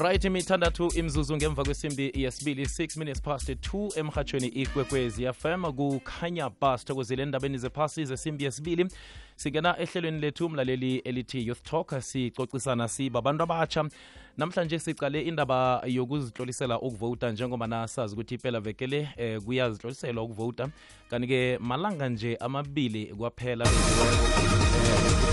right imithandathu imzuzu ngemva kwesimbi yesibili 6 minutes past 2 emhatshweni ikwekwezi fm kukhanya bus thokozile endabeni zephasi zesimbi yesibili singena ehlelweni lethu umlaleli elithi youth talk sicocisana sibabantu abatsha namhlanje sicale indaba yokuzihlolisela ukuvota njengoba nasazi ukuthi impela vekele eh, kuyazihloliselwa ukuvota kanti-ke malanga nje amabili kwaphela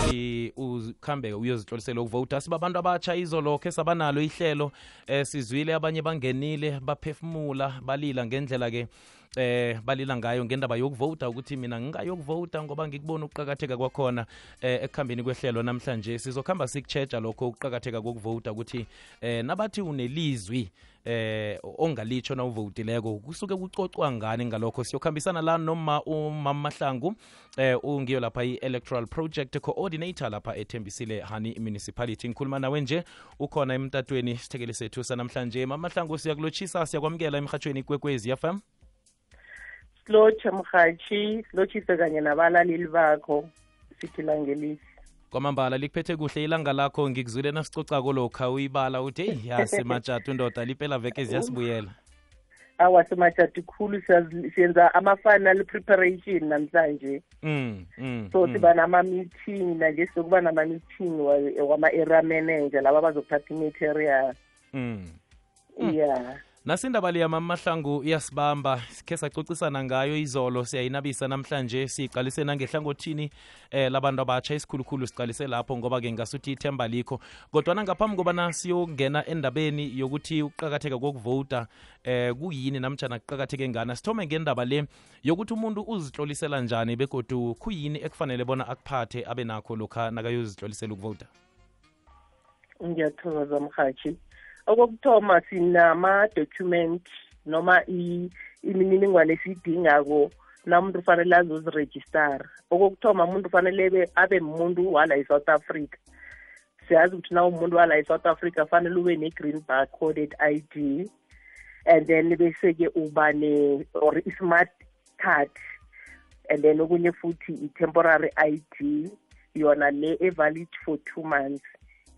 ukuthi ukhambe uyozihlolisela ukuvota sibabantu abatsha izolokho sabanalo ihlelo eh, sizwile abanye bangenile baphefumula balila ngendlela-ke eh balila ngayo ngendaba yokuvota ukuthi mina ngingayokuvota ngoba ngikubona ukuqakatheka kwakhona eh ekuhambeni kwehlelo namhlanje. Sizokhamba sikuchecha lokho ukuqakatheka kokuvota ukuthi eh nabathi unelizwi eh ongalitsho na uvotileko kusuke kucocwa ngani ngalokho? Siyokhambisana la noma umama mahlangu eh ungiyo lapha i-electoral project coordinator lapha ethembisile hani municipality ngikhuluma nawe nje ukhona emtatweni sithekeli sethu sanamhlanje. Mama mahlangu siyakulotshisa siyakwamukela emhatshweni kwekwezi fm silotshe mrhatshi silotshise kanye nabalaleli bakho sithi langelisi kwamambala likuphethe kuhle ilanga lakho ngikuzwile nasicocako lokha uyibala uthi eyi yase matshatu ndoda liphela veke ziyasibuyela awa simatshati khulu siyenza ama-final preparation namhlanje. Mm, mm, so mm. siba nama-meeting nanje sizokuba nama-meeting wama-area manager laba bazokuthatha i-material. Mm. yeah nasindaba liyama mahlangu iyasibamba khe sacocisana ngayo izolo siyayinabisa namhlanje siyiqalise nangehlangothini eh labantu abatsha isikhulukhulu siqalise lapho ngoba-ke ngasuthi ithemba likho kodwana ngaphambi kobana siyongena endabeni yokuthi ukuqakatheka kokuvota eh kuyini namtshana kuqakatheke ngana sithome ngendaba le yokuthi umuntu uzihlolisela njani begodu kuyini ekufanele bona akuphathe abe nakho lokha nakayozihlolisela ukuvota ngiyathokoza mhathi okokuthoma sinama-document noma imininingwane esiyidingako na umuntu ufanele azozirejistara okokuthoma umuntu ufanele abe muntu wala e-south africa. Siyazi ukuthi na umuntu wala e-south africa fanele ube ne-green barcoded i d and then bese-ke uba ne or i-smart card and then okunye futhi i-temporary i d yona le evalid for two months.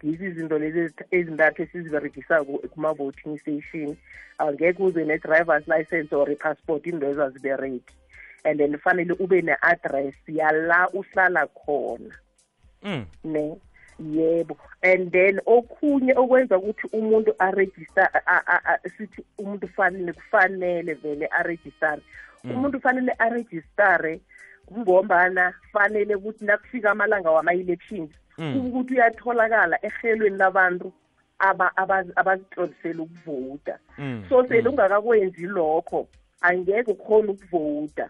Yizo izinto lezi ezintathu esiziberegisako kuma-voting station. Angeke uze ne-drivers license or i-passport into ezazibereki and then fanele ube ne-address yala uhlala khona. Mm. ne yebo. And then okhunye okwenza ukuthi umuntu aregister sithi umuntu fanele kufanele vele aregistare. Umuntu fanele aregistare ngombana fanele ukuthi nakufika amalanga wama-elections ukuthi uyatholakala ehelweni labantu abazitlolisela ukuvota. So sele ungakakwenzi lokho angeke ukhona ukuvota.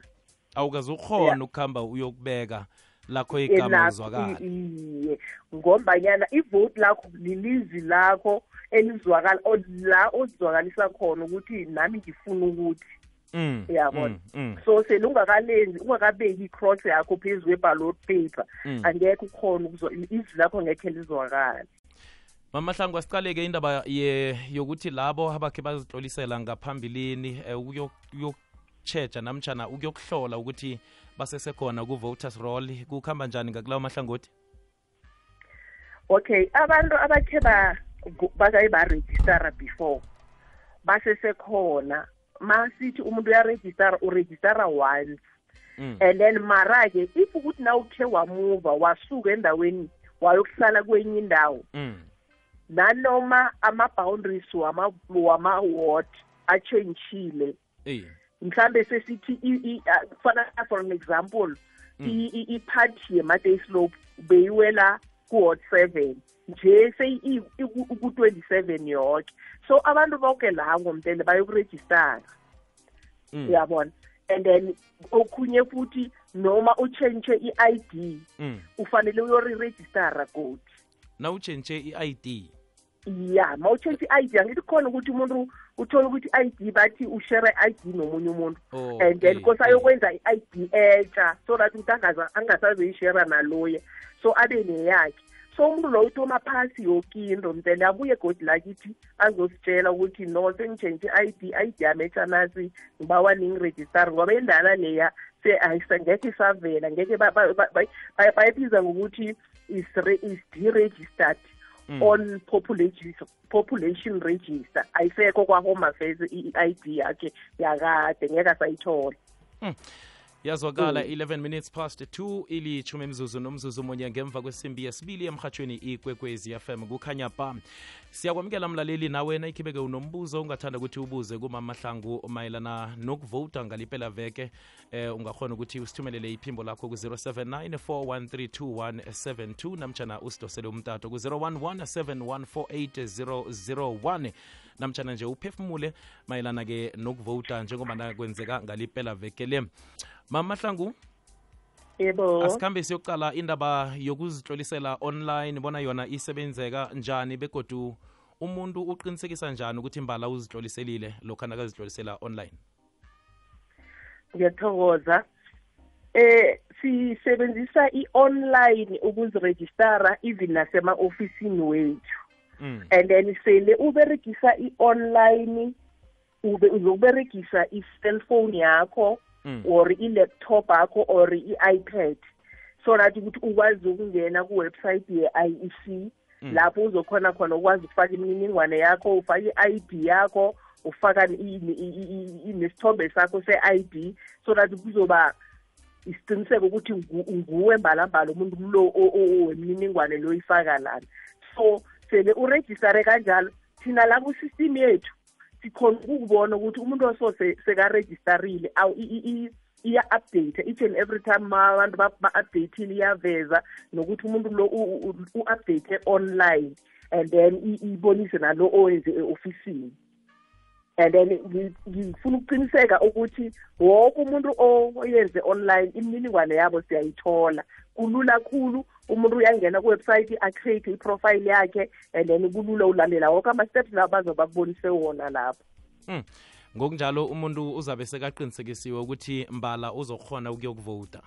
Awukazukhona ukuhamba uyokubeka lakho igama uzwakala iye. Ngombanyana ivote lakho lilizwi lakho elizwakala la ozizwakalisa khona ukuthi nami ngifuna ukuthi. Mm, uyabona? mm, mm. so sele ungakalenzi ungakabeki i-cross yakho phezu kwe-ballot paper Mm. angeke ukhona izwi lakho ngekhe lizwakala mamahlangu asicaleke indaba ye yokuthi labo abakhe bazihlolisela ngaphambilini eh, ukuyo- ukuyokutsheja namtshana ukuyokuhlola ukuthi basesekhona ku-voters roll. Kukuhamba njani ngakulawo mahlangothi? Okay abantu abakhe ba- gu- bake barejistara before basesekhona. Masithi umuntu uyarejistara urejistara once mm. and then mara-ke if ukuthi na ukhe wamuva wasuka endaweni wayokuhlala kwenye indawo mm. nanoma ama-boundaries wama- wama-ward achentshile Ey. mhlambe sesithi i- i- ah, kufana for an example i- i- iphathi ye-matay slope beyiwela ku-ward seven nje seyiku-twenty seven yoke. So abantu bonke la ngomtele bayokurejistara. Mm. uyabona? And then okhunye futhi noma utshentshe i-i d Mm. ufanele uyorirejistara godi nawutshentshe i-id ya ma utshentshe i-i d angithi khona ukuthi umuntu uthole ukuthi i-i d bathi ushare i-i d nomunye umuntu. Oh, and then kose ayokwenza i-i d etsha so that ukuthi angasazoyishera naloya so abe neyakhe so umuntu loyo uthoma phasi yoke into mtele abuye godi lakithi azositshela ukuthi no sengitshentshe i-i d i-i d yametsha nasi ngibawa ningirejistare. Ngoba indala leya ayisangekhe isavela ngeke ba- ba- ba- ba- ba- bayibiza ngokuthi is re- is deregistered on population population register. Ayisekho kwa-home affairs i-id yakhe yakade ngeke asayithola yazwakala 11 minutes past 2 ilithumi mzuzu nomzuzu munye ngemva kwesimbi yesibili emhathweni ikwekwezi fm kukhanya ba siyakwamukela mlaleli nawena ikhibeke unombuzo ungathanda ukuthi ubuze kumamahlangu mayelana nokuvota ngalipela veke eh ungakhona ukuthi usithumelele iphimbo lakho ku-079 4132172 namtshana usidosele umtato ku-011 namtshana nje uphefumule mayelana-ke nokuvota njengoba nakwenzeka ngalipela vekele. Mama mahlangu yebo. asikhambe siyokuqala indaba yokuzitlolisela online bona yona isebenzeka njani begodu umuntu uqinisekisa njani ukuthi imbala uzitloliselile lokhu nakazitlolisela online? Ngiyathokoza. Eh sisebenzisa i-online ukuzirejistara even nasema-ofisini wethu. And then sele uberegisa i-online ube uzokuberegisa i-cellphone yakho Mm. or i-laptop yakho or i-ipad so that ukuthi ukwazi ukungena ku-website ye-iec Mm. lapho uzokhona khona ukwazi ukufaka imininingwane yakho ufake i-id yakho ufaka nesithombe sakho se-id so that kuzoba isiqiniseko ukuthi ngu- nguwe mbalambala umuntu lo o- o- wemininingwane lo ifaka lana so sele urejistare kanjalo thina la kusystem yethu sikhona ukubona ukuthi umuntu oso se- sekarejistarile iya-update each and every time abantu ba- ba-updatile iyaveza nokuthi umuntu lo u-update online and then ibonise nalo owenze e-ofisini. And then ngi- ngifuna ukuqiniseka ukuthi wonke umuntu oyenze online imininingwane yabo siyayithola. Kulula khulu umuntu uyangena kuwebsite acreate iprofile yakhe and then kulula ulandela wonke ama-steps labo bazoba bakubonise wona lapho. Mm. ngokunjalo umuntu uzabe sekaqinisekisiwe ukuthi mbala uzokhona ukuyokuvota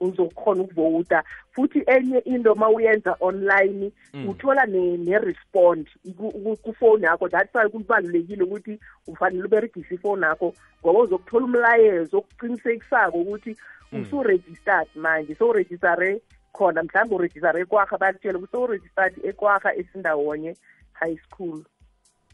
uzokhona ukuvota futhi enye into ma uyenza online Mm. uthola ne- ne-respond ku- ku- kufoni yakho that's why kubalulekile ukuthi ufanele uberegise ifoni yakho ngoba uzokuthola umlayezo okuqinisekisako ukuthi Mm. usuregistered manje sowurejistare khona mhlawumbe urejistare ekwakha bakutshele ukuthi sowuregistered ekwakha esindawonye high school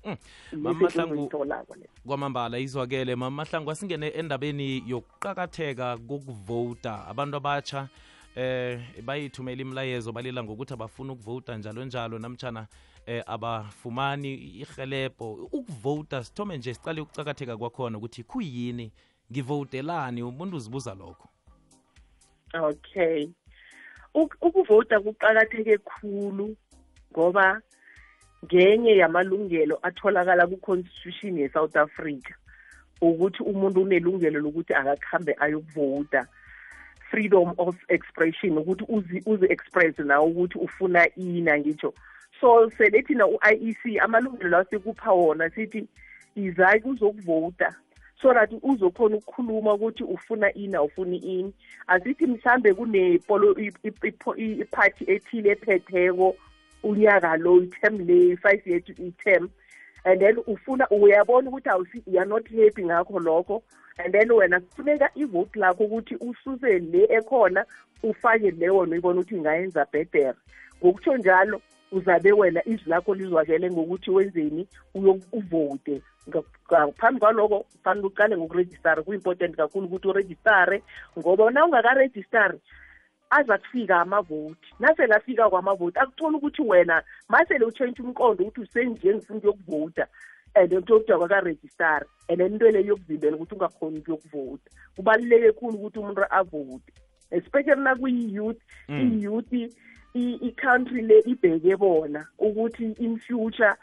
Mm. izwakele Mama Mahlangu- uzoyitholako leyo. kwamambala izwakele mamahlangu asingene endabeni yokuqakatheka kokuvota. Abantu abatsha eh bayithumela imlayezo balila ngokuthi abafuna ukuvota njalo njalo namtshana eh abafumani irhelebho. Ukuvota sithome nje siqale ukuqakatheka kwakhona ukuthi kuyini ngivotelani umuntu uzibuza lokho. Okay. Ukuvota kuqakatheke khulu ngoba ngenye yamalungelo atholakala ku-constitution ye-south africa ukuthi umuntu unelungelo lokuthi akakuhambe ayokuvota freedom of expression ukuthi uzi- uzi-express nawe ukuthi ufuna ina ngitsho so sele thina u-iec amalungelo lawo sekupha wona sithi izake uzokuvota so that uzokhona ukukhuluma ukuthi ufuna ini awufuni ini asithi mhlambe kunepolo iphathi ethile ephetheko unyaka lo i-term le five year i-term and then ufuna uyabona ukuthi awusi you are not happy ngakho lokho and then wena kufuneka ivote lakho ukuthi ususe le ekhona ufake le wona uyibona ukuthi ingayenza better. Ngokutsho njalo uzabe wena izwi lakho lizwakele ngokuthi wenzeni uvote. Ngaphambi kwaloko kufanele uqale ngokurejistara ku-important kakhulu ukuthi urejistare ngoba na ungakarejistari aza kufika amavoti. Nasele afika kwamavoti akutholi ukuthi wena masele utshentshe umqondo ukuthi usenje ngifuna ukuyokuvota and then kuthiwa kwakarejistara and then into leyo yokuvimbela ukuthi ungakhoni ukuyokuvota. Kubaluleke khulu ukuthi umuntu avote especially nakuyi-youth i-youth i-country le ibheke bona ukuthi in future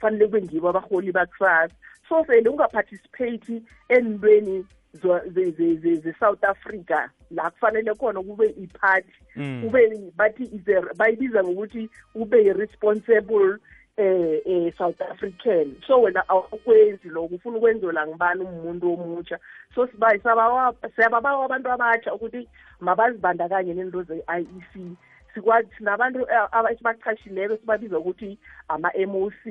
fanele kube ngibo abaholi bakusasa. So vele ungaparticipate entweni ze-south africa. La kufanele khona kube iphathi kube bathi bayibiza ngokuthi ube yi-responsible eh eh South African. So wena awukwenzi lokho ufuna ukwenzelwa ngibani umuntu omutsha so sibayi siyababawa abantu abatsha ukuthi mabazibandakanye nento ze-IEC sikwazi sinabantu esibachashileko sibabiza ukuthi ama-MOC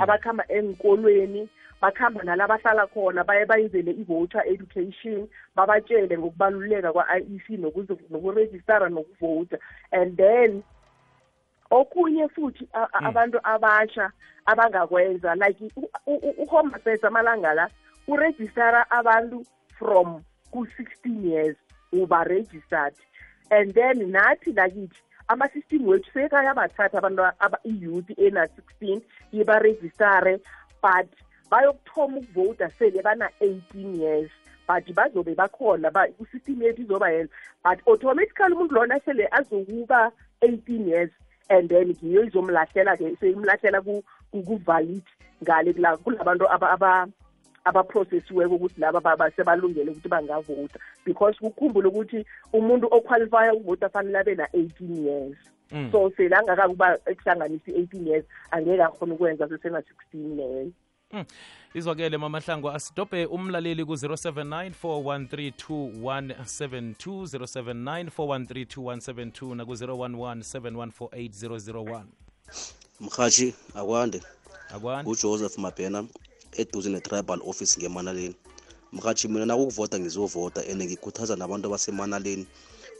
abakhamba enkolweni bakhamba nala bahlala khona baye bayenzele i-voter education babatshele ngokubaluleka kwa-IEC nokurejistara nokuvota and then okunye futhi a- a- Mm. abantu abasha abangakwenza like u- u- u-home affairs amalanga la uregistara abantu from ku-16 years uba registered and then nathi lakithi ama-system wethu sekayabathatha abantu aba- i-youth ena-16 ibarejistare but bayokuthoma ukuvota sele bana-18 years but bazobe bakhona ba- ku-system yethu izoba yena but automatically umuntu lona sele azokuba 18 years and then ngiyo izomlahlela-ke seyimlahlela ku- ku- ku-valid ngale kula- kulabantu aba- aba- abaprocessiweko ukuthi laba ba- ba- sebalungele ukuthi bangavota because kukhumbule ukuthi umuntu oqualifya ukuvota fanele abe na-18 years Mm. so selangakakuba ekuhlanganisa i-18 years angeke akhona ukwenza sesena-16 leyo Mm. Izwakele mamahlangu asidobhe umlaleli ku-079 4132172 079 4132172 naku-011 7148001 mhathi akwande. Akwani ujoseph mabhena eduze ne-tribal office ngemanaleni. Mhathi mina nakukuvota ngizovota and ngikhuthaza nabantu abasemanaleni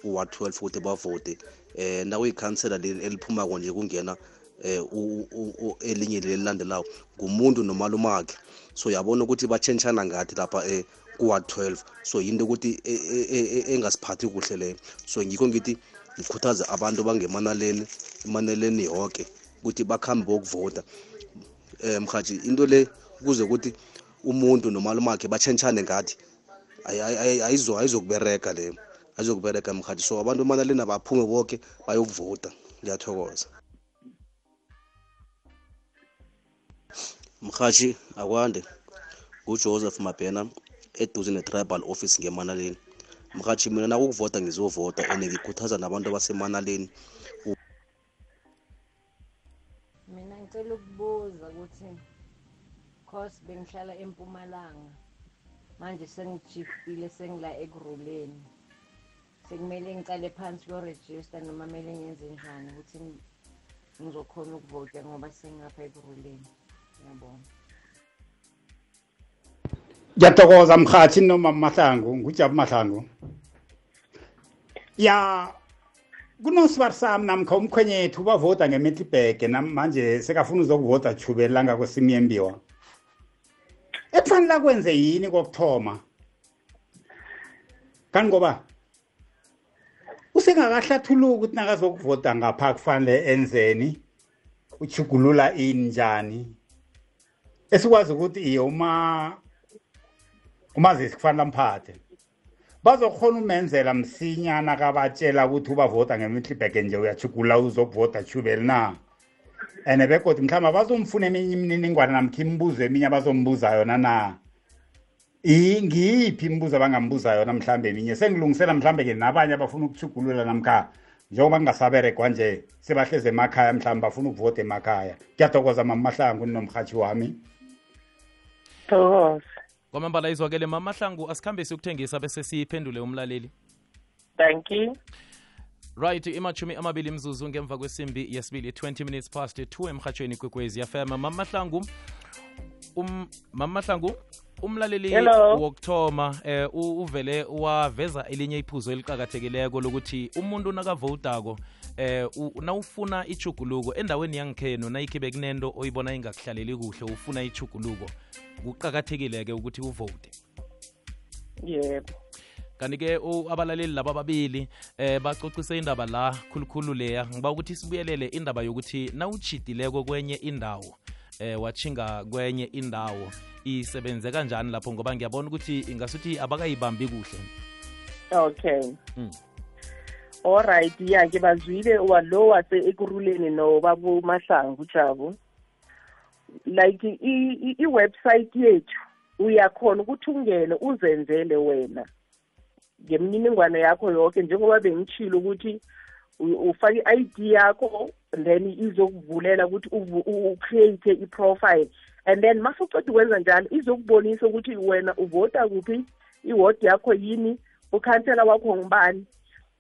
u-ward 12 ukuthi bavote. Um nakuyikhansela leli eliphumako nje kungena eh u- u- u- elinye leli elilandelayo ngumuntu nomalumakhe so yabona ukuthi batshentshana ngathi lapha eh ku-ward 12 so yinto ukuthi e- e- e- engasiphathi kuhle leyo. So ngikho ngithi ngikhuthaza abantu bangemanaleni emanaleni yonke ukuthi bakhambe bokuvota eh mhathi into le kuze ukuthi umuntu nomalumakhe batshentshane ngathi ayi- ayi- ayi- ayizo ayizokubereka leyo ayizokubereka mhathi so abantu emanaleni abaphume bonke bayokuvota. Ngiyathokoza. Mhathi akwande. Ngujoseph mabhena eduze ne-tribal office ngemanaleni. Mhathi mina nakukuvota ngizovota and ngikhuthaza nabantu abasemanaleni mina ngicela ukubuza ukuthi cause bengihlala empumalanga manje sengijiftile sengila ekuruleni. Sekumele ngicale phansi kuyorejista noma kumele ngenze njani ukuthi ngi- ngizokhona ukuvota ngoba sengingapha ekuruleni. ngiyabona ngiyathokoza mhathi noma mahlangu ngujabu mahlangu. Ya kunosibari sami namkha umkhwenyethu bavota ngemetlibhege manje sekafuna uzokuvota chubeli langakwesimiembiwa ekufanele akwenze yini kokuthoma? Kanti ngoba usengakahlathuluki ukuthi nakazokuvota ngapha kufanele enzeni? Uchugulula ini njani? Esikwazi ukuthi iye uma umazisi kufanele amphathe. Bazokhona umenzela msinyana kabatshela ukuthi ubavota ngemihlibheke nje uyachugula uzokuvota chubeli na? And begodi mhlawumbe bazomfuna eminye imininingwane namkha imibuzo eminye abazombuza yona na? Ngiyiphi imibuzo abangambuza yona mhlawumbe eminye? Sengilungisela mhlawumbe-ke nabanye abafuna ukuchugulula namkha njengoba kungasaberegwa nje sebahlezi emakhaya mhlawumbe bafuna ukuvota emakhaya. Kuyathokoza mamahlangu ninomrhatshi wami. Thokoza kwamambala izwakele mamahlangu asikhambe siyokuthengisa bese siphendule umlaleli. Thank you. Right imachumi amabili mzuzu ngemva kwesimbi yesibili 20 minutes past 2 emhatshweni kwekwezi fm mamahlangu um mamahlangu umlaleli Hello. wokuthoma eh uvele waveza elinye iphuzo eliqakathekileko lokuthi umuntu nakavotako eh u- nawufuna ichuguluko endaweni yangikhenu nayikhibe kunento oyibona ingakuhlaleli kuhle ufuna ichuguluko kuqakathekile-ke ukuthi uvote? Yebo. Kanti-ke abalaleli laba ababili eh bacocise indaba la khulukhulu leya ngiba ukuthi sibuyelele indaba yokuthi nawutshidileko kwenye indawo eh wathinga kwenye indawo isebenze kanjani lapho? Ngoba ngiyabona ukuthi ingasuthi abakayibambi kuhle. Okay. Mm. Alright ya ke bazwile walo wase ekuruleni nobaba mahlangu jabu like i- i- i-website yethu uyakhona ukuthi ungene uzenzele wena. Ngemininingwane yakho yonke njengoba bengitshilo ukuthi ufake i-ID yakho then izokuvulela ukuthi ucreate i-profile. And then mase uceda ukwenza njalo izokubonisa ukuthi wena uvota kuphi iwodi yakho yini ukhansela wakho ngubani.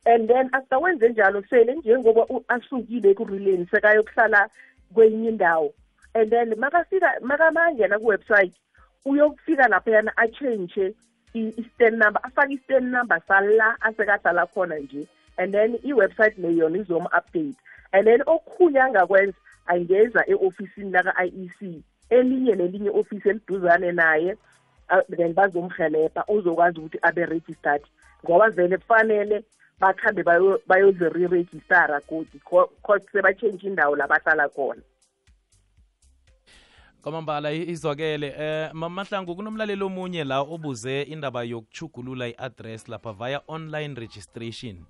And then after wenze njalo sele njengoba asukile ekuruleni sekayokuhlala kwenye indawo. And then makafika makamangena ku-website uyokufika laphayana a-change i-stand number afake i-stand number sala asekahlala khona nje. And then i-website le yona izoma-update and then okhunye angakwenza angeza e-ofisini laka-iec elinye nelinye ofisi eliduzane naye then bazomhelebha uzokwazi ukuthi abe registered ngoba vele kufanele bakhambe bayo- bayozi-re-registara godi cause sebatshentshe indawo la bahlala khona. Kwamambala izwakele eh mamahlangu kunomlaleli omunye la obuze indaba yokuchugulula i-address lapha via online registration.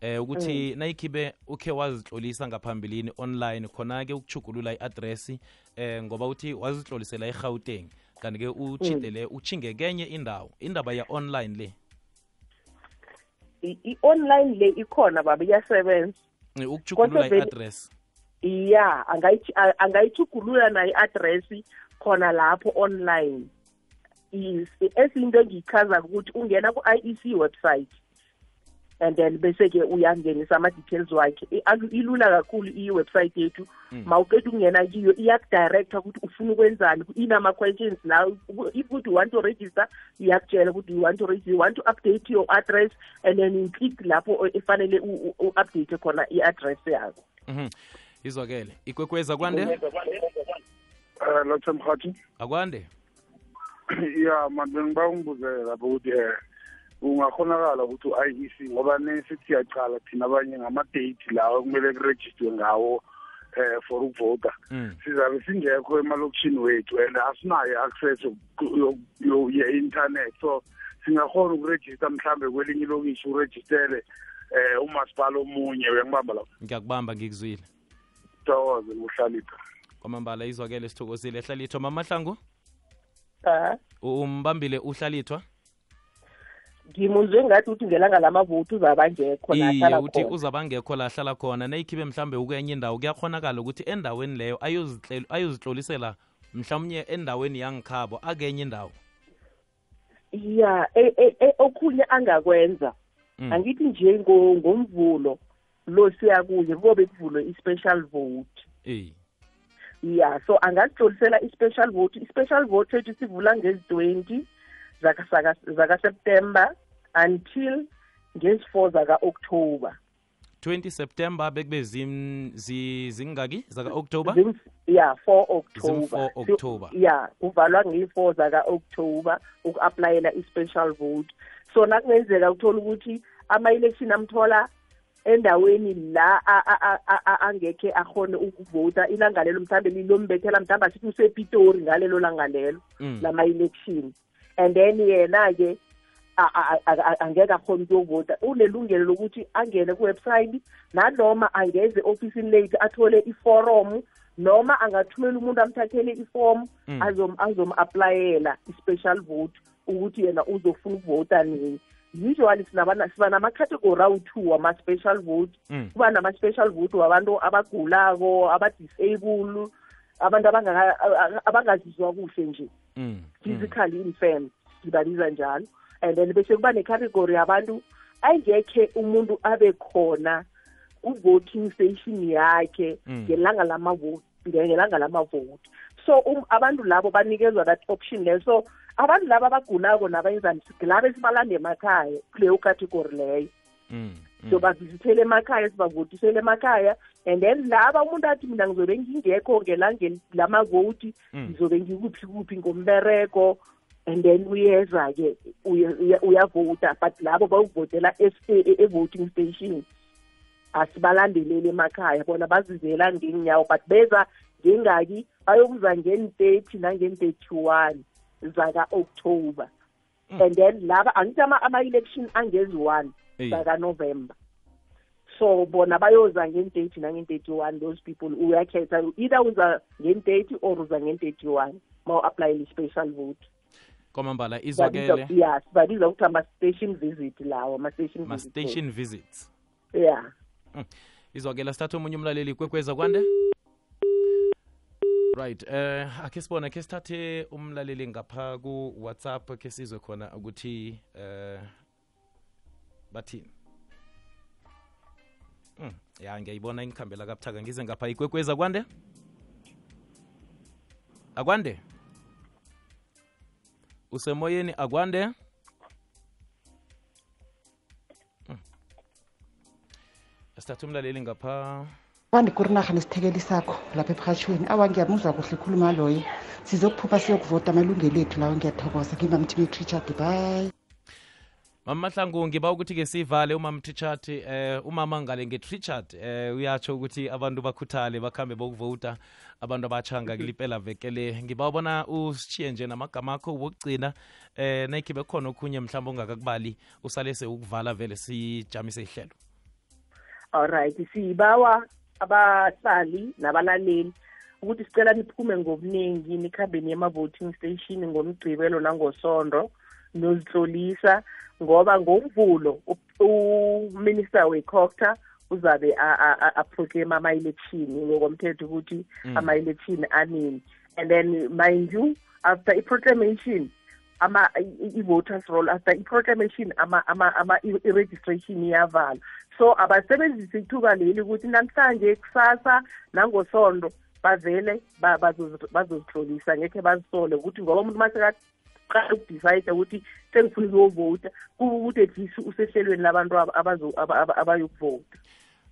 Eh ukuthi mm. nayikhibe ukhe wazitlolisa ngaphambilini online khona-ke ukuchugulula i-address eh ngoba uthi wazihlolisela egauteng. Kanti-ke uchidele uchinge kenye indawo indaba ya-online le i-online le ikhona baba iyasebenza. Eh, vele- i-address. Ya angayithi- a- angayithugulula nayo i-address khona lapho online. Is- esinto engiyichaza ukuthi ungena ku-iec website. And then bese-ke uyangenisa ama-details wakhe. Ilula kakhulu i-website yethu. Ma uqeda ukungena kiyo iyakudirecta ukuthi ufuna ukwenzani inama-questions la if ukuthi you want to register iyakutshela ukuthi you want to register you want to update your address and then you click lapho efanele u-update khona i-address yakho. Mhm. izwakele. Ikwekweza kwande um lothe mhathi akwande? Ya mani bengiba ungibuzele lapho ukuthi um kungakhonakala ukuthi u-i e c ngoba nesithi siyacala thina abanye ngama-date lawo kumele kurejistwe ngawo um for ukuvota. Mm. sizabe singekho emalokishini wethu and asinayo i-access yoku- yo- yo- ye-internet. So singakhona ukurejista mhlambe kwelinye ilokishi urejistele um umasipala omunye uyangibamba lapho ngiyakubamba ngikuzwile. Thokoze nguhlalipha kwamambala izwakele sithokozile hlalithwa mamahlangu? Ah. umbambile uhlalithwa ngimunzwe ngathi ukuthi ngelanga lamavoti uzabangekho iye uthi uzabangekho la ahlala khona. Nayikhibe mhlambe ukwenye indawo kuyakhonakala ukuthi endaweni leyo ayozihlolisela mhlawumnye endaweni yangikhabo akenye indawo. Ya e- e- e- okhunye angakwenza Mm. angithi nje ngo- ngomvulo lo siyakuye kobe kuvulwe i-special vote. Ya so angazihlolisela i-special vote. I-special vote ethu sivula ngezi-twenty zakaseptember until ngezi-four zaka-october. 20 september bekube zim- zi- zingaki? Zaka-october? Zim- ya four Zim-four october October. Si- ya kuvalwa ngiyi-four zaka-october uku-aplayela i-special vote. So nakungenzeka uthola ukuthi ama-election amthola endaweni la a- a- a- a- a- angekhe akhone ukuvota. Ilanga lelo mhlawumbe lilombethela mhlawumbe asithi usepitori ngalelo langa lelo Mm. lama-election. And then yena-ke a- a- a- a- angeke akhona ukuyovota unelungelo lokuthi angene kuwebsite nanoma angeze ofisini lethu athole iforomu noma angathumela umuntu amthathele ifomu Mm. azom azom-aplayela i-special vote ukuthi yena uzofuna ukuvota nini usually sinabana- siba nama-category awu-two wama-special vote Mm. kuba nama-special vote wabantu abagulako aba-disable abantu abangaka- a- abangazizwa kuhle nje Mm. Mm. physically infirm sibabiza njalo and then bese kuba necategory yabantu ayingekhe umuntu abe khona ku-voting station yakhe Mm. ngelanga lamavoti ngelanga lamavoti so um, abantu labo banikezwa that option leyo so abantu labo abagulako nabayenzani labo esibalanda emakhaya kuleyo category leyo Mm. Mm. so bavizithele emakhaya sibavotisele emakhaya and then laba umuntu athi mina ngizobe ngingekho ngelangeni lamavoti Mm. ngizobe ngikuphi kuphi ngombereko and then uyeza-ke uya- uya- uyavota but labo bayokuvotela es- e- e- e-voting station. Asibalandeleli emakhaya bona bazizela ngenyawo but beza ngengaki bayokuza ngeni-thirty nangeni-thirty-one zaka-october. And then laba angithi ama- ama-election angezi-one Eh. zakanovember. So bona bayoza ngeni-thirty nangen-thirty-one those people uyakhetha either uza ngeni-thirty or uza ngeni-thirty-one ma u-aplayela i-special vote. Kwamambala izwakele ya sibabiza ukuthi ama-station visit lawo ama-station ma-station visits. ya izwakela sithatha omunye umlaleli kwekweza kwande? Right eh akhe sibone khe sithathe umlaleli ngapha ku-whatsapp khe sizwe khona ukuthi eh bathini. Mm, ya ngiyayibona ingikhambela kabuthaka. Ngize ngapha ikwekweza kwande? Akwande usemoyeni akwande Mm. sithatha umlaleli ngapha. Bandikurinarha nesithekeli sakho lapha ephakathweni awa ngiyamuzwa kuhle khuluma loyo. Sizokuphupha siyokuvota amalungelo ethu lawo. Ngiyathokoza. Ngimamthimet richard bye mama mahlangu ngiba ukuthi-ke sivale umama trichat eh umama ngale ngetrichat eh uyatsho ukuthi abantu bakhuthale bakhambe bokuvota abantu abatsha kulipela vekele. Ngiba ubona usitshiye nje namagama akho wokugcina eh nayikhibe khona okhunye mhlawumbe ongakakubali usale sewukuvala vele sijamise ihlelo. Alright sibawa abahlali nabalaleli ukuthi sicela niphume ngobuningi nikhambeni ema-voting station ngomgcibelo nangosondo nozitlolisa ngoba ngomvulo uminister we-coctor uzabe aproclaim ama-election ngokomthetho ukuthi ama-election anini and then mind you after i-proclamation ama i-voters roll after i-proclamation ama ama ama i-registration iyavalwa. So abasebenzise ithuba leli ukuthi namhlanje kusasa nangosondo bavele bazozihlolisa ngekhe bazisole ukuthi ngoba umuntu maseka qala ukudecide ukuthi sengifuna ukuyovota kuba ukuthi at least usehlelweni labantu abayokuvota.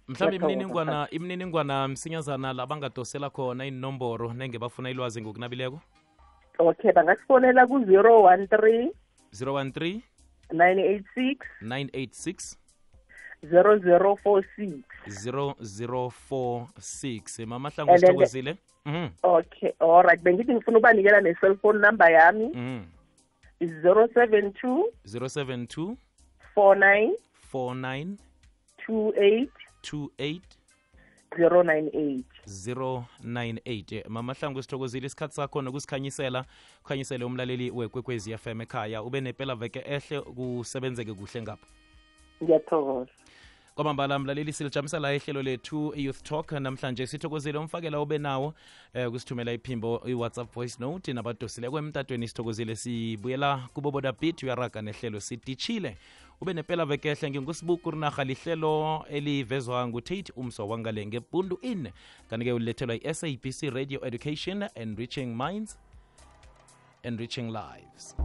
Mhlawumbe imininingwana imininingwana msinyazana la bangadosela khona inomboro nenge bafuna ilwazi ngokunabileko? Okay bangasifonela ku-zero one three 013 986 986 0046 0046 mama hlangu sithokozile? mhm. Okay alright bengithi ngifuna ukubanikela ne-cellphone number yami. Mm is 072 072 49 49 28 28 098 098 Eh, mama hlangu sithokozile isikhathi sakho nokusikhanyisela ukhanyisele umlaleli wekwekwezi fm ekhaya. Ube nepela veke ehle kusebenzeke kuhle ngapha. Ngiyathokoza kwamambala mlaleli silijamisa la ihlelo lethu youth talk. Namhlanje sithokozile umfakela ube nawo eh kusithumela iphimbo i-whatsapp voice note nabadosileko emtatweni sithokozile. Sibuyela kuboboda bit uyaraga nehlelo sidishile ube nepela vekehle ngingusibuku rinarha lihlelo elivezwa ngutate umso wangale ngebundu in kanike ulethelwa i-sabc radio education enriching minds enriching lives